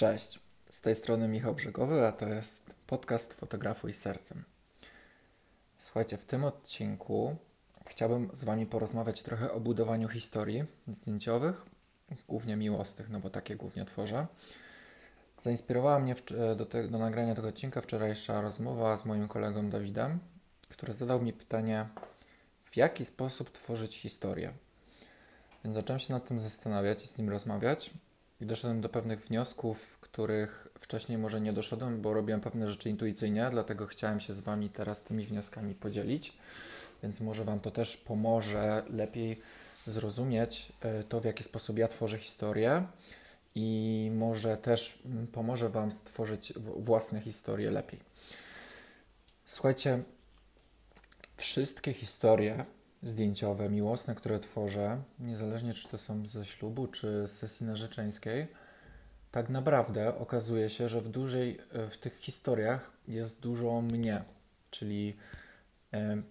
Cześć, z tej strony Michał Brzegowy, a to jest podcast Fotografuj Sercem. Słuchajcie, w tym odcinku chciałbym z Wami porozmawiać trochę o budowaniu historii zdjęciowych, głównie miłosnych, no bo takie głównie tworzę. Zainspirowała mnie do, te, do nagrania tego odcinka wczorajsza rozmowa z moim kolegą Dawidem, który zadał mi pytanie, w jaki sposób tworzyć historię. Więc zacząłem się nad tym zastanawiać i z nim rozmawiać i doszedłem do pewnych wniosków, których wcześniej może nie doszedłem, bo robiłem pewne rzeczy intuicyjnie, dlatego chciałem się z Wami teraz tymi wnioskami podzielić, więc może Wam to też pomoże lepiej zrozumieć e, to, w jaki sposób ja tworzę historię i może też mm, pomoże Wam stworzyć własne historie lepiej. Słuchajcie, wszystkie historie zdjęciowe, miłosne, które tworzę, niezależnie czy to są ze ślubu, czy z sesji narzeczeńskiej, tak naprawdę okazuje się, że w dużej, w tych historiach jest dużo mnie, czyli e,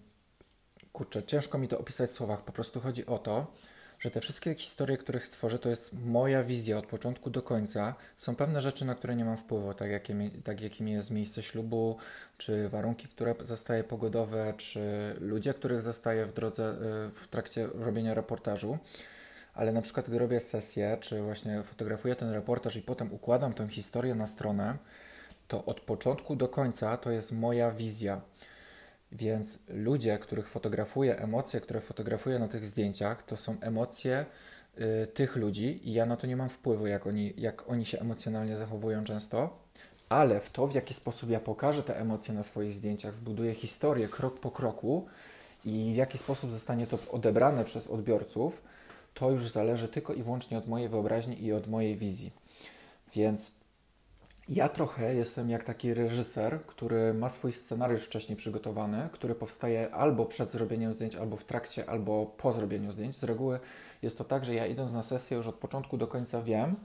kurczę, ciężko mi to opisać w słowach, po prostu chodzi o to, że te wszystkie historie, których stworzę, to jest moja wizja od początku do końca. Są pewne rzeczy, na które nie mam wpływu, tak, jakie, tak jakim jest miejsce ślubu, czy warunki, które zostaje pogodowe, czy ludzie, których zostaje w drodze, y, w trakcie robienia reportażu. Ale na przykład, gdy robię sesję, czy właśnie fotografuję ten reportaż i potem układam tę historię na stronę, to od początku do końca to jest moja wizja. Więc ludzie, których fotografuję, emocje, które fotografuję na tych zdjęciach, to są emocje y, tych ludzi i ja na to nie mam wpływu, jak oni, jak oni się emocjonalnie zachowują często, ale w to, w jaki sposób ja pokażę te emocje na swoich zdjęciach, zbuduję historię krok po kroku i w jaki sposób zostanie to odebrane przez odbiorców, to już zależy tylko i wyłącznie od mojej wyobraźni i od mojej wizji. Więc ja trochę jestem jak taki reżyser, który ma swój scenariusz wcześniej przygotowany, który powstaje albo przed zrobieniem zdjęć, albo w trakcie, albo po zrobieniu zdjęć. Z reguły jest to tak, że ja idąc na sesję już od początku do końca wiem,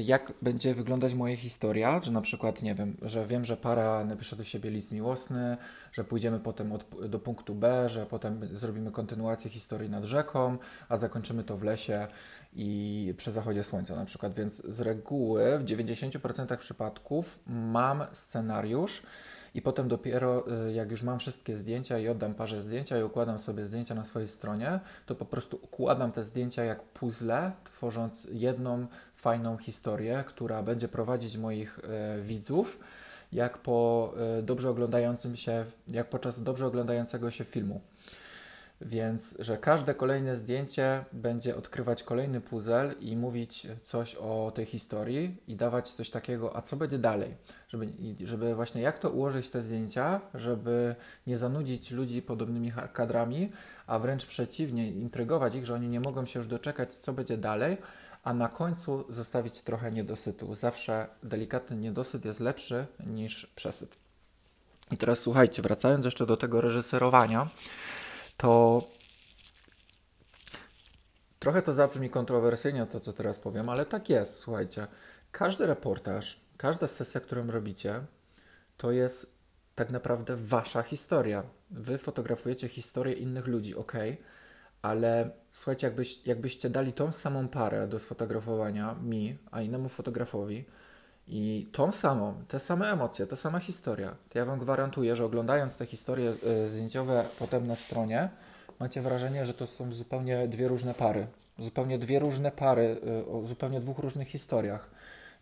jak będzie wyglądać moja historia, że na przykład, nie wiem, że wiem, że para napisze do siebie list miłosny, że pójdziemy potem od, do punktu B, że potem zrobimy kontynuację historii nad rzeką, a zakończymy to w lesie i przy zachodzie słońca na przykład. Więc z reguły w 90% przypadków mam scenariusz i potem dopiero y, jak już mam wszystkie zdjęcia i oddam parze zdjęcia i układam sobie zdjęcia na swojej stronie, to po prostu układam te zdjęcia jak puzzle, tworząc jedną fajną historię, która będzie prowadzić moich e, widzów jak po e, dobrze oglądającym się, jak podczas dobrze oglądającego się filmu. Więc, że każde kolejne zdjęcie będzie odkrywać kolejny puzzle i mówić coś o tej historii i dawać coś takiego, a co będzie dalej, żeby, żeby właśnie jak to ułożyć te zdjęcia, żeby nie zanudzić ludzi podobnymi kadrami, a wręcz przeciwnie, intrygować ich, że oni nie mogą się już doczekać, co będzie dalej, a na końcu zostawić trochę niedosytu. Zawsze delikatny niedosyt jest lepszy niż przesyt. I teraz słuchajcie, wracając jeszcze do tego reżyserowania, to trochę to zabrzmi kontrowersyjnie, to co teraz powiem, ale tak jest, słuchajcie. Każdy reportaż, każda sesja, którą robicie, to jest tak naprawdę wasza historia. Wy fotografujecie historię innych ludzi, ok, ale słuchajcie, jakbyś, jakbyście dali tą samą parę do sfotografowania mi, a innemu fotografowi i tą samą, te same emocje, ta sama historia, to ja Wam gwarantuję, że oglądając te historie y, zdjęciowe potem na stronie, macie wrażenie, że to są zupełnie dwie różne pary. Zupełnie dwie różne pary y, o zupełnie dwóch różnych historiach.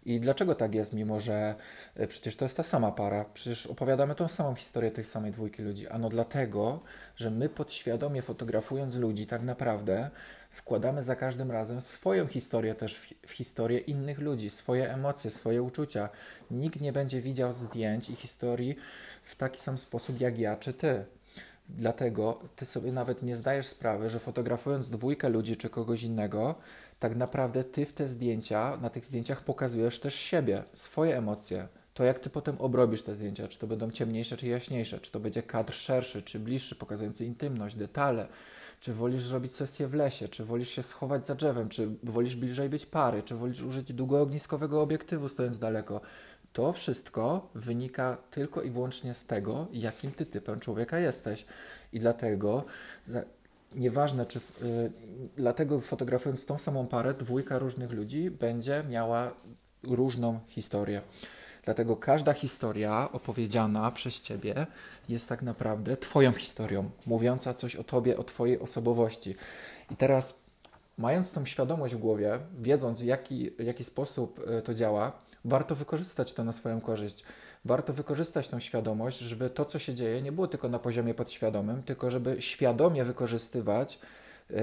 I dlaczego tak jest, mimo że e, przecież to jest ta sama para, przecież opowiadamy tą samą historię tej samej dwójki ludzi? Ano dlatego, że my podświadomie fotografując ludzi, tak naprawdę wkładamy za każdym razem swoją historię też w, w historię innych ludzi, swoje emocje, swoje uczucia. Nikt nie będzie widział zdjęć i historii w taki sam sposób jak ja czy ty. Dlatego ty sobie nawet nie zdajesz sprawy, że fotografując dwójkę ludzi czy kogoś innego, tak naprawdę ty w te zdjęcia, na tych zdjęciach pokazujesz też siebie, swoje emocje. To jak ty potem obrobisz te zdjęcia, czy to będą ciemniejsze, czy jaśniejsze, czy to będzie kadr szerszy, czy bliższy, pokazujący intymność, detale, czy wolisz zrobić sesję w lesie, czy wolisz się schować za drzewem, czy wolisz bliżej być pary, czy wolisz użyć długoogniskowego obiektywu stojąc daleko. To wszystko wynika tylko i wyłącznie z tego, jakim ty typem człowieka jesteś. I dlatego nieważne, czy y, dlatego fotografując tą samą parę, dwójka różnych ludzi będzie miała różną historię. Dlatego każda historia opowiedziana przez ciebie jest tak naprawdę Twoją historią, mówiąca coś o Tobie, o Twojej osobowości. I teraz, mając tą świadomość w głowie, wiedząc, w jaki, w jaki sposób e, to działa, warto wykorzystać to na swoją korzyść. Warto wykorzystać tą świadomość, żeby to, co się dzieje, nie było tylko na poziomie podświadomym, tylko żeby świadomie wykorzystywać e,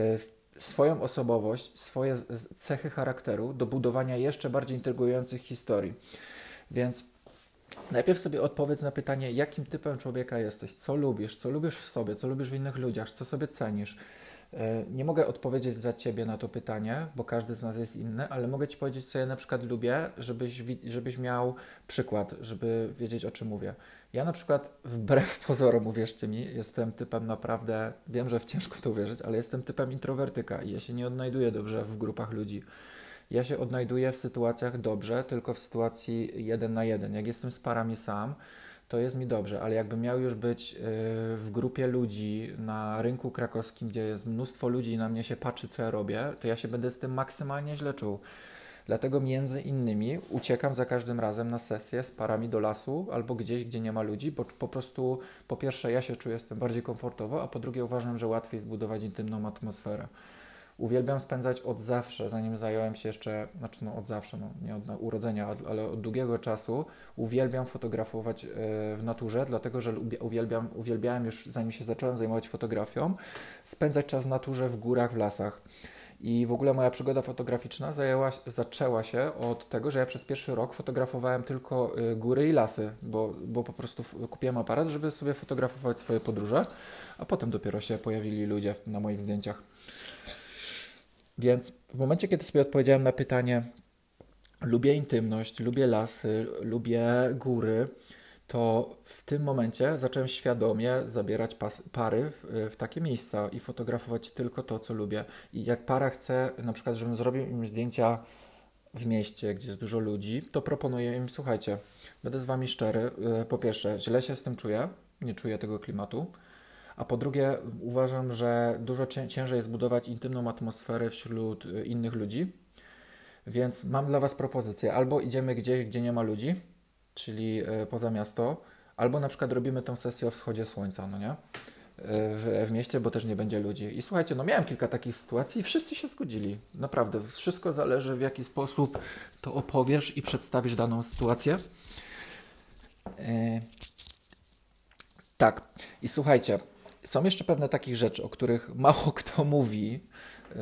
swoją osobowość, swoje cechy charakteru do budowania jeszcze bardziej intrygujących historii. Więc najpierw sobie odpowiedz na pytanie, jakim typem człowieka jesteś, co lubisz, co lubisz w sobie, co lubisz w innych ludziach, co sobie cenisz. E, nie mogę odpowiedzieć za ciebie na to pytanie, bo każdy z nas jest inny, ale mogę ci powiedzieć, co ja na przykład lubię, żebyś, żebyś miał przykład, żeby wiedzieć, o czym mówię. Ja na przykład, wbrew pozorom, uwierzcie mi, jestem typem naprawdę, wiem, że ciężko to uwierzyć, ale jestem typem introwertyka i ja się nie odnajduję dobrze w grupach ludzi. Ja się odnajduję w sytuacjach dobrze, tylko w sytuacji jeden na jeden. Jak jestem z parami sam, to jest mi dobrze, ale jakbym miał już być y, w grupie ludzi na rynku krakowskim, gdzie jest mnóstwo ludzi i na mnie się patrzy, co ja robię, to ja się będę z tym maksymalnie źle czuł. Dlatego między innymi uciekam za każdym razem na sesję z parami do lasu albo gdzieś, gdzie nie ma ludzi, bo po prostu po pierwsze ja się czuję z tym bardziej komfortowo, a po drugie uważam, że łatwiej zbudować intymną atmosferę uwielbiam spędzać od zawsze, zanim zająłem się jeszcze, znaczy no od zawsze, no nie od urodzenia, ale od długiego czasu, uwielbiam fotografować e, w naturze, dlatego że uwielbiam, uwielbiałem już zanim się zacząłem zajmować fotografią, spędzać czas w naturze, w górach, w lasach. I w ogóle moja przygoda fotograficzna zajęła, zaczęła się od tego, że ja przez pierwszy rok fotografowałem tylko e, góry i lasy, bo, bo po prostu kupiłem aparat, żeby sobie fotografować swoje podróże, a potem dopiero się pojawili ludzie na moich zdjęciach. Więc w momencie, kiedy sobie odpowiedziałem na pytanie, lubię intymność, lubię lasy, lubię góry, to w tym momencie zacząłem świadomie zabierać pas, pary w, w, takie miejsca i fotografować tylko to, co lubię. I jak para chce, na przykład, żebym zrobił im zdjęcia w mieście, gdzie jest dużo ludzi, to proponuję im, słuchajcie, będę z wami szczery. E, po pierwsze, źle się z tym czuję, nie czuję tego klimatu a po drugie uważam, że dużo ciężej jest budować intymną atmosferę wśród y, innych ludzi. Więc mam dla Was propozycję. Albo idziemy gdzieś, gdzie nie ma ludzi, czyli y, poza miasto, albo na przykład robimy tę sesję o wschodzie słońca, no nie? Y, w, w, mieście, bo też nie będzie ludzi. I słuchajcie, no miałem kilka takich sytuacji i wszyscy się zgodzili. Naprawdę, wszystko zależy w jaki sposób to opowiesz i przedstawisz daną sytuację. tak, i słuchajcie, są jeszcze pewne takich rzeczy, o których mało kto mówi, yy,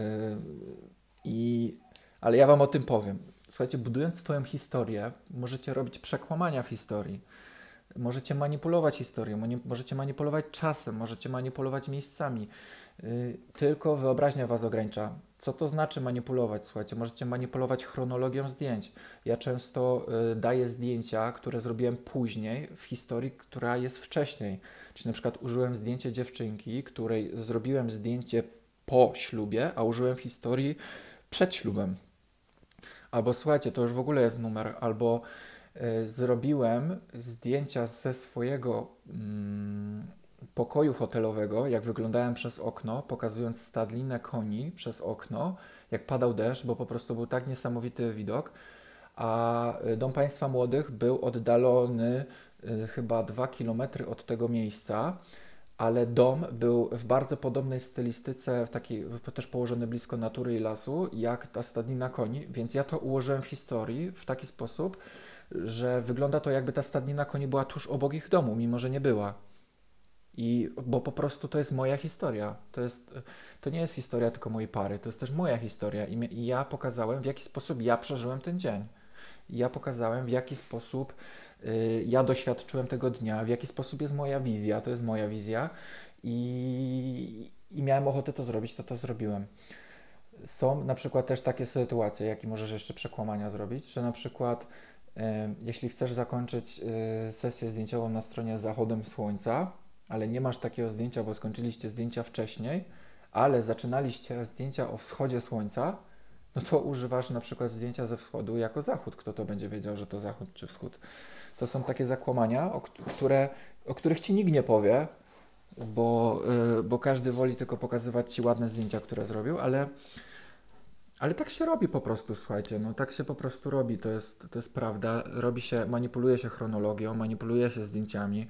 i, ale ja Wam o tym powiem. Słuchajcie, budując swoją historię, możecie robić przekłamania w historii. Możecie manipulować historią, możecie manipulować czasem, możecie manipulować miejscami. Yy, tylko wyobraźnia Was ogranicza. Co to znaczy manipulować? Słuchajcie, możecie manipulować chronologią zdjęć. Ja często yy, daję zdjęcia, które zrobiłem później w historii, która jest wcześniej. Czy na przykład użyłem zdjęcia dziewczynki, której zrobiłem zdjęcie po ślubie, a użyłem historii przed ślubem. Albo słuchajcie, to już w ogóle jest numer, albo y, zrobiłem zdjęcia ze swojego mm, pokoju hotelowego, jak wyglądałem przez okno, pokazując stadlinę koni przez okno, jak padał deszcz, bo po prostu był tak niesamowity widok. A y, Dom Państwa Młodych był oddalony chyba dwa kilometry od tego miejsca, ale dom był w bardzo podobnej stylistyce, w takiej, też położony blisko natury i lasu, jak ta stadnina koni, więc ja to ułożyłem w historii w taki sposób, że wygląda to jakby ta stadnina koni była tuż obok ich domu, mimo że nie była. I, bo po prostu to jest moja historia. To, jest, to nie jest historia tylko mojej pary, to jest też moja historia. I, ja pokazałem, w jaki sposób ja przeżyłem ten dzień. I ja pokazałem, w jaki sposób Y, ja doświadczyłem tego dnia, w jaki sposób jest moja wizja, to jest moja wizja i, i miałem ochotę to zrobić, to to zrobiłem. Są na przykład też takie sytuacje, jakie możesz jeszcze przekłamania zrobić, że na przykład y, jeśli chcesz zakończyć y, sesję zdjęciową na stronie z zachodem słońca, ale nie masz takiego zdjęcia, bo skończyliście zdjęcia wcześniej, ale zaczynaliście zdjęcia o wschodzie słońca, no to używasz na przykład zdjęcia ze wschodu jako zachód. Kto to będzie wiedział, że to zachód czy wschód? to są takie zakłamania, o, które, o których ci nikt nie powie, bo, yy, bo każdy woli tylko pokazywać ci ładne zdjęcia, które zrobił, ale, Ale tak się robi po prostu, słuchajcie, no tak się po prostu robi, to jest, to jest prawda. Robi się, manipuluje się chronologią, manipuluje się zdjęciami,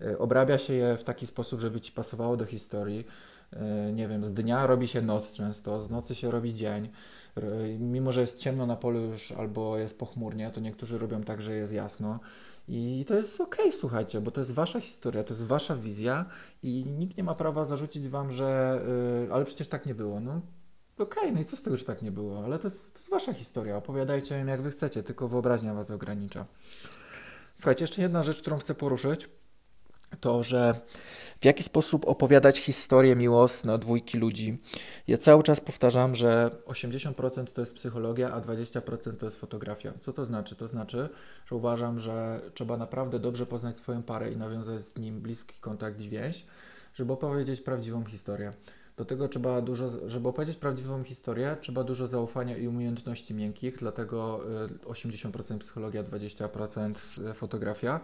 yy, obrabia się je w taki sposób, żeby ci pasowało do historii. Yy, nie wiem, z dnia robi się noc często, z nocy się robi dzień. Yy, mimo, że jest ciemno na polu już albo jest pochmurnie, to niektórzy robią tak, że jest jasno. I to jest okej, okay, słuchajcie, bo to jest wasza historia, to jest wasza wizja i nikt nie ma prawa zarzucić wam, że yy, ale przecież tak nie było. No okej, okay, no i co z tego, że tak nie było? Ale to jest, to jest wasza historia, opowiadajcie ją jak wy chcecie, tylko wyobraźnia was ogranicza. Słuchajcie, jeszcze jedna rzecz, którą chcę poruszyć, to, że w jaki sposób opowiadać historię miłosne dwójki ludzi. Ja cały czas powtarzam, że 80% to jest psychologia, a 20% to jest fotografia. Co to znaczy? To znaczy, że uważam, że trzeba naprawdę dobrze poznać swoją parę i nawiązać z nim bliski kontakt i więź, żeby opowiedzieć prawdziwą historię. Do tego trzeba dużo, żeby opowiedzieć prawdziwą historię, trzeba dużo zaufania i umiejętności miękkich, dlatego 80% y, psychologia, 20% fotografia.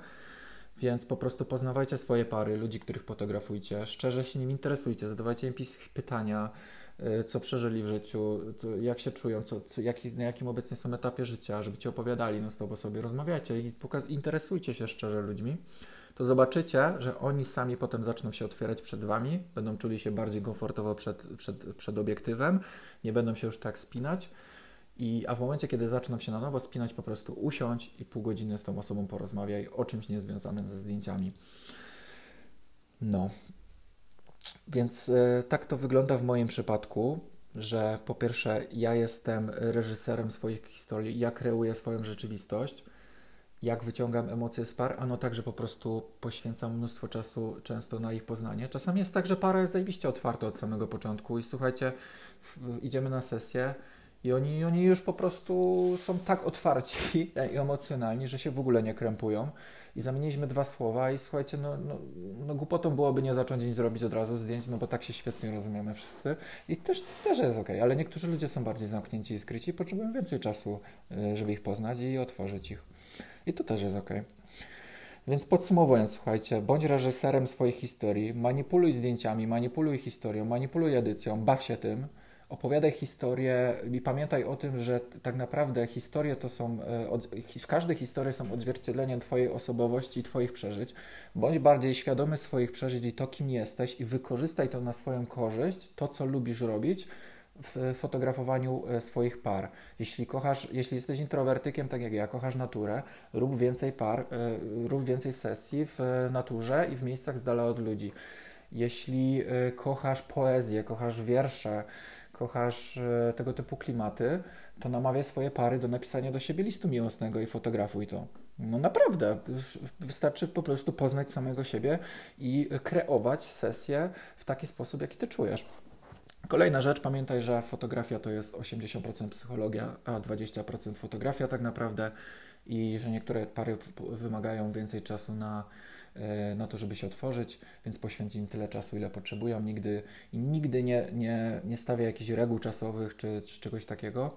Więc po prostu poznawajcie swoje pary, ludzi, których fotografujcie, szczerze się nim interesujcie, zadawajcie im pytania, y, co przeżyli w życiu, jak się czują, co, co, na jakim obecnie są etapie życia, żeby ci opowiadali, no z tobą sobie rozmawiajcie i pokaz- interesujcie się szczerze ludźmi, to zobaczycie, że oni sami potem zaczną się otwierać przed wami, będą czuli się bardziej komfortowo przed, przed, przed obiektywem, nie będą się już tak spinać i, a w momencie, kiedy zaczną się na nowo spinać, po prostu usiądź i pół godziny z tą osobą porozmawiaj o czymś niezwiązanym ze zdjęciami. No. Więc y, tak to wygląda w moim przypadku, że po pierwsze ja jestem reżyserem swoich historii, ja kreuję swoją rzeczywistość, jak wyciągam emocje z par, ano także po prostu poświęcam mnóstwo czasu często na ich poznanie. Czasami jest tak, że para jest zajebiście otwarta od samego początku i słuchajcie, w, idziemy na sesję, i oni, oni już po prostu są tak otwarci i emocjonalni, że się w ogóle nie krępują. I zamieniliśmy dwa słowa i słuchajcie, no, no, no głupotą byłoby nie zacząć nic robić od razu zdjęć, no bo tak się świetnie rozumiemy wszyscy. I też, też jest ok, ale niektórzy ludzie są bardziej zamknięci i skryci i potrzebują więcej czasu, y, żeby ich poznać i otworzyć ich. I to też jest ok. Więc podsumowując, słuchajcie, bądź reżyserem swoich historii, manipuluj zdjęciami, manipuluj historią, manipuluj edycją, baw się tym, opowiadaj historię i pamiętaj o tym, że tak naprawdę historie to są, e, każde historie są odzwierciedleniem Twojej osobowości i Twoich przeżyć. Bądź bardziej świadomy swoich przeżyć i to, kim jesteś i wykorzystaj to na swoją korzyść, to, co lubisz robić w fotografowaniu e, swoich par. Jeśli kochasz, jeśli jesteś introwertykiem, tak jak ja, kochasz naturę, rób więcej par, e, rób więcej sesji w naturze i w miejscach z dala od ludzi. Jeśli kochasz poezję, kochasz wiersze, kochasz e, tego typu klimaty, to namawiaj swoje pary do napisania do siebie listu miłosnego i fotografuj to. No naprawdę, wystarczy po prostu poznać samego siebie i kreować sesję w taki sposób, jaki ty czujesz. Kolejna rzecz, pamiętaj, że fotografia to jest 80% psychologia, a 20% fotografia tak naprawdę i że niektóre pary wymagają więcej czasu na na to, żeby się otworzyć, więc poświęci im tyle czasu, ile potrzebują. Nigdy, I nigdy nie, nie, nie stawia jakichś reguł czasowych czy, czy czegoś takiego.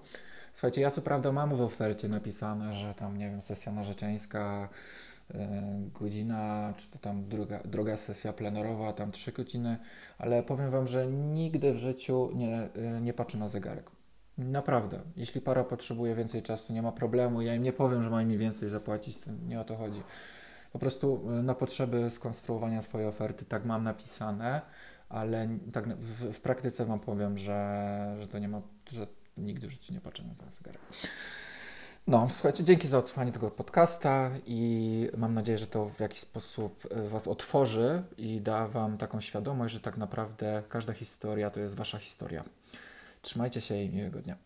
Słuchajcie, ja co prawda mam w ofercie napisane, że tam, nie wiem, sesja narzeczeńska, yy, godzina, czy to tam druga, druga sesja plenerowa, tam trzy godziny, ale powiem Wam, że nigdy w życiu nie, yy, nie patrzę na zegarek. Naprawdę. Jeśli para potrzebuje więcej czasu, nie ma problemu. Ja im nie powiem, że mają mi więcej zapłacić, nie o to chodzi po prostu y, na potrzeby skonstruowania swojej oferty tak mam napisane, ale tak w, w praktyce Wam powiem, że, że to nie ma, że nigdy w życiu nie patrzę na ten zegarek. No, słuchajcie, dzięki za odsłuchanie tego podcasta i mam nadzieję, że to w jakiś sposób y, Was otworzy i da Wam taką świadomość, że tak naprawdę każda historia to jest Wasza historia. Trzymajcie się i miłego dnia.